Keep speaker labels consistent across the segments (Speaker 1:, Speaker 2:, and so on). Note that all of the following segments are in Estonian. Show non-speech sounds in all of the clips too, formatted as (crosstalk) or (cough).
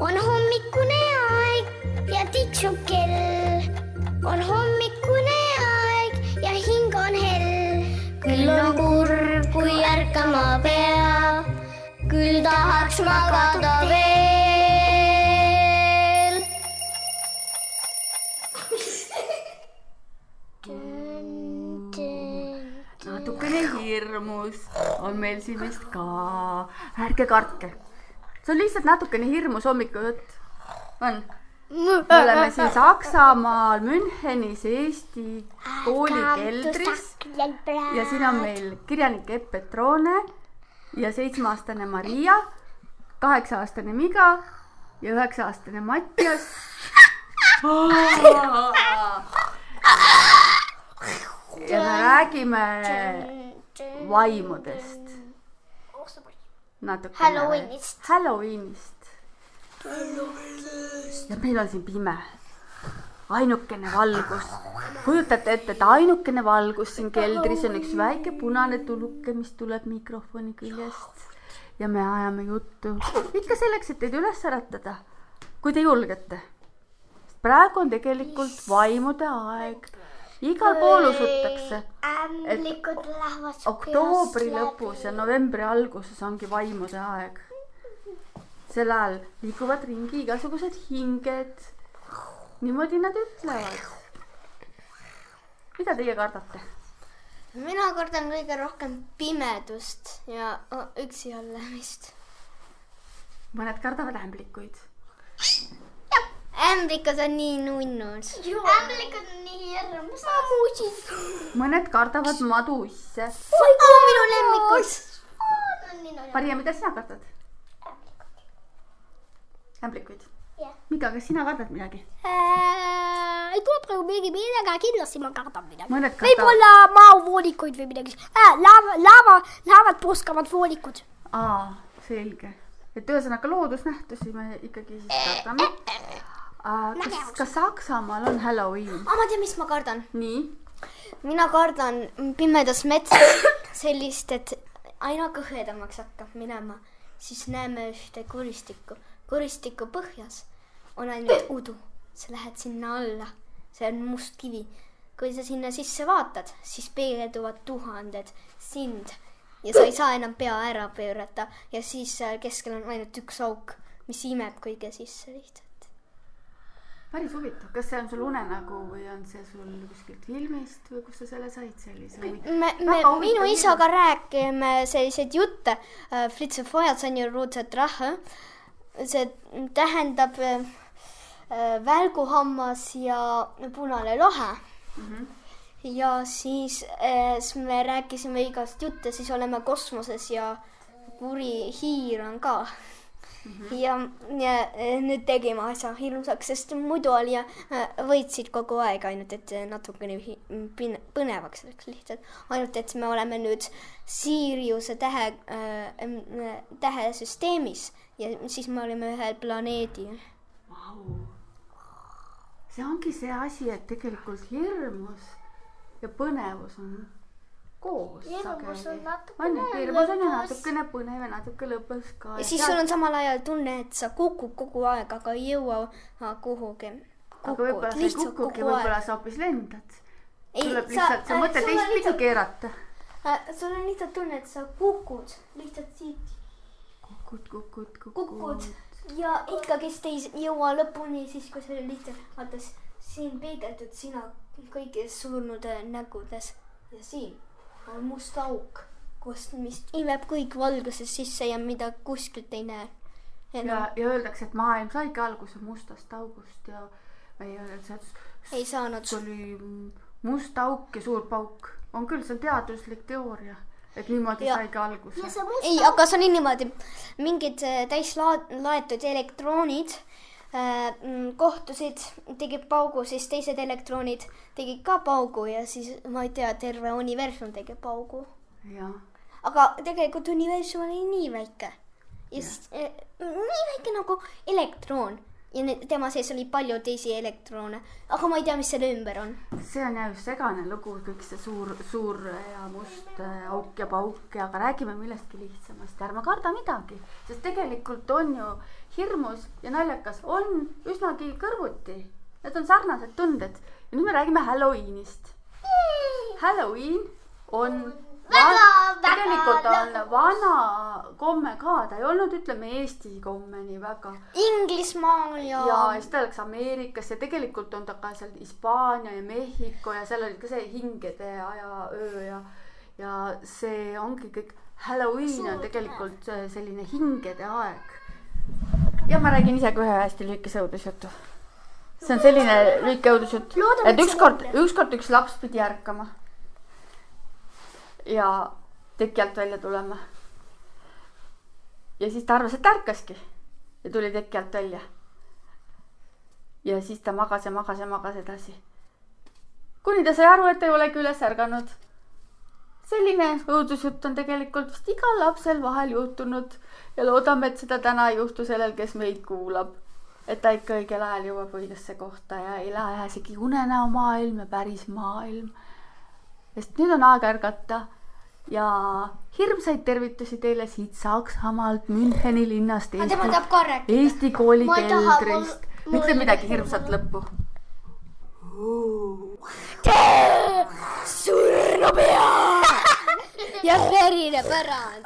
Speaker 1: on hommikune aeg ja tiksub kell. on hommikune aeg ja hing on hell. küll on kurb, kui ärkama pea, küll tahaks magada veel.
Speaker 2: natukene hirmus on meil siin vist ka. ärge kartke. See on lihtsalt natukene hirmus hommikujutt. on? me oleme siin Saksamaal Münchenis Eesti kooli keldris ja siin on meil kirjanik Epp Petrone ja seitsmeaastane Maria, kaheksa-aastane Miga ja üheksa-aastane Mattias. ja me räägime vaimudest natukene.
Speaker 1: Halloweenist.
Speaker 2: Halloweenist. ja meil on siin pime. ainukene valgus. kujutate ette, et ainukene valgus siin keldris on üks väike punane tuluke, mis tuleb mikrofoni küljest ja me ajame juttu ikka selleks, et teid üles äratada, kui te julgete. praegu on tegelikult vaimude aeg, igal pool usutakse,
Speaker 1: lähevad
Speaker 2: oktoobri lõpus ja novembri alguses ongi vaimude aeg. sel ajal liiguvad ringi igasugused hinged. niimoodi nad ütlevad. mida teie kardate?
Speaker 1: mina kardan kõige rohkem pimedust ja üksi olemist.
Speaker 2: mõned kardavad ämblikuid.
Speaker 1: Ämblikud on nii nunnud. ämblikud on nii hirmsad. ammusid.
Speaker 2: mõned kardavad madusse.
Speaker 1: oh, minu lemmikud.
Speaker 2: Maria, mida sina kardad? ämblikuid? Mika, kas sina kardad midagi?
Speaker 3: Äh, ei tule praegu midagi, aga kindlasti ma kardan midagi. võib-olla maovoolikuid või midagi äh,. laava, laava, laavad puskavad voolikud.
Speaker 2: aa, selge. et ühesõnaga loodusnähtusi me ikkagi siis kardame. kas, kas Saksamaal on Halloween?
Speaker 1: aga ma tean, mis ma kardan.
Speaker 2: nii,
Speaker 1: mina kardan pimedas metsas (coughs) sellist, et aina kõhedamaks hakkab minema, siis näeme ühte kuristikku. kuristiku põhjas on ainult (coughs) udu, sa lähed sinna alla, see on must kivi. kui sa sinna sisse vaatad, siis peegelduvad tuhanded sind ja sa ei saa enam pea ära pöörata ja siis seal keskel on ainult üks auk, mis imeb kõige sisse lihtsalt.
Speaker 2: Päris huvitav, kas see on sul unenägu või on see sul kuskilt filmist või kust sa selle said sellise?
Speaker 1: me, me, minu isaga räägime selliseid jutte. Raha. see tähendab äh, äh, välguhammas ja punane lohe. ja siis äh, siis me rääkisime igast jutte, siis oleme kosmoses ja kuri hiir on ka. ja, ja äh, nüüd tegime asja hirmsaks, sest muidu oli ja äh, võitsid kogu aeg, ainult et äh, natukene põnevaks läks lihtsalt. ainult et me oleme nüüd Siriuse tähe äh,, tähesüsteemis ja siis me olime ühel planeedil.
Speaker 2: Vau. see ongi see asi, et tegelikult hirmus ja põnevus on koos.
Speaker 1: Hirmus on
Speaker 2: ju, hirmus on ju natukene põnev ja natuke lõbus ka.
Speaker 1: ja siis sul on samal ajal tunne, et sa kukud kogu aeg, aga ei jõua äh, kuhugi.
Speaker 2: aga võib-olla sa ei kukugi, võib-olla sa hoopis lendad. tuleb lihtsalt, sa mõtled teistpidi keerata.
Speaker 1: äh, sul on lihtsalt tunne, et sa kukud lihtsalt siit,
Speaker 2: kukud, kukud,
Speaker 1: kukud
Speaker 2: kukud.
Speaker 1: ja ikkagist ei jõua lõpuni, siis kui sa lihtsalt vaata siin peegeldud sina kõikides surnude nägudes ja siin on must auk, kust, mis imeb kõik valguses sisse ja mida kuskilt ei näe.
Speaker 2: ja, ja öeldakse, et maailm saigi alguse mustast august ja või öeldakse, et
Speaker 1: ei saanud
Speaker 2: see oli must auk ja suur pauk. on küll, see on teaduslik teooria, et niimoodi
Speaker 1: Ja-
Speaker 2: saigi alguse.
Speaker 1: ei, aga see on niimoodi, mingid äh, täislaetud elektroonid kohtusid, tegid paugu, siis teised elektroonid tegid ka paugu ja siis ma ei tea, terve universum tegi paugu. aga tegelikult universum oli nii väike. siis äh, nii väike nagu elektroon ja tema sees oli palju teisi elektrone, aga ma ei tea, mis selle ümber on.
Speaker 2: see on jah segane lugu, kõik see suur, suur ja must äh, auk ja pauk ja, aga räägime millestki lihtsamast, ärme karda midagi, sest tegelikult on ju hirmus ja naljakas on üsnagi kõrvuti. Need on sarnased tunded ja nüüd me räägime Halloweenist. Halloween on
Speaker 3: väga
Speaker 2: tegelikult on vana komme ka, ta ei olnud, ütleme Eesti komme nii väga.
Speaker 1: Inglismaal ja,
Speaker 2: ja siis ta läks Ameerikasse, tegelikult on ta ka seal Hispaania ja Mehhiko ja seal oli ka see hingede aja öö ja, ja see ongi kõik, Halloween on tegelikult selline hingede aeg. ja ma räägin ise ka ühe hästi lühikese õudusjutu. see on selline lühike õudusjutt, et ükskord, ükskord üks laps pidi ärkama. Ja teki alt välja tulema. ja siis ta arvas, et ärkaski ja tuli teki alt välja. ja siis ta magas ja magas ja magas edasi. kuni ta sai aru, et ei olegi üles ärganud. selline õudusjutt on tegelikult vist igal lapsel vahel juhtunud ja loodame, et seda täna ei juhtu sellel, kes meid kuulab. et ta ikka õigel ajal jõuab õigesse kohta ja ei lähe isegi unenäo maailm ja päris maailm. sest nüüd on aeg ärgata ja hirmsaid tervitusi teile siit Saksamaalt Müncheni linnast Eesti. Eesti kooli keldrist. ütle midagi hirmsat lõppu.
Speaker 3: surnupea.
Speaker 1: ja verine pärand.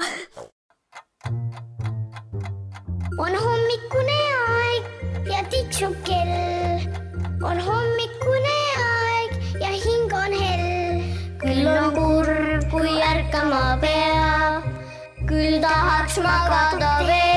Speaker 3: on hommikune aeg ja tiksub kell. on hommikune kurb, kui ärkama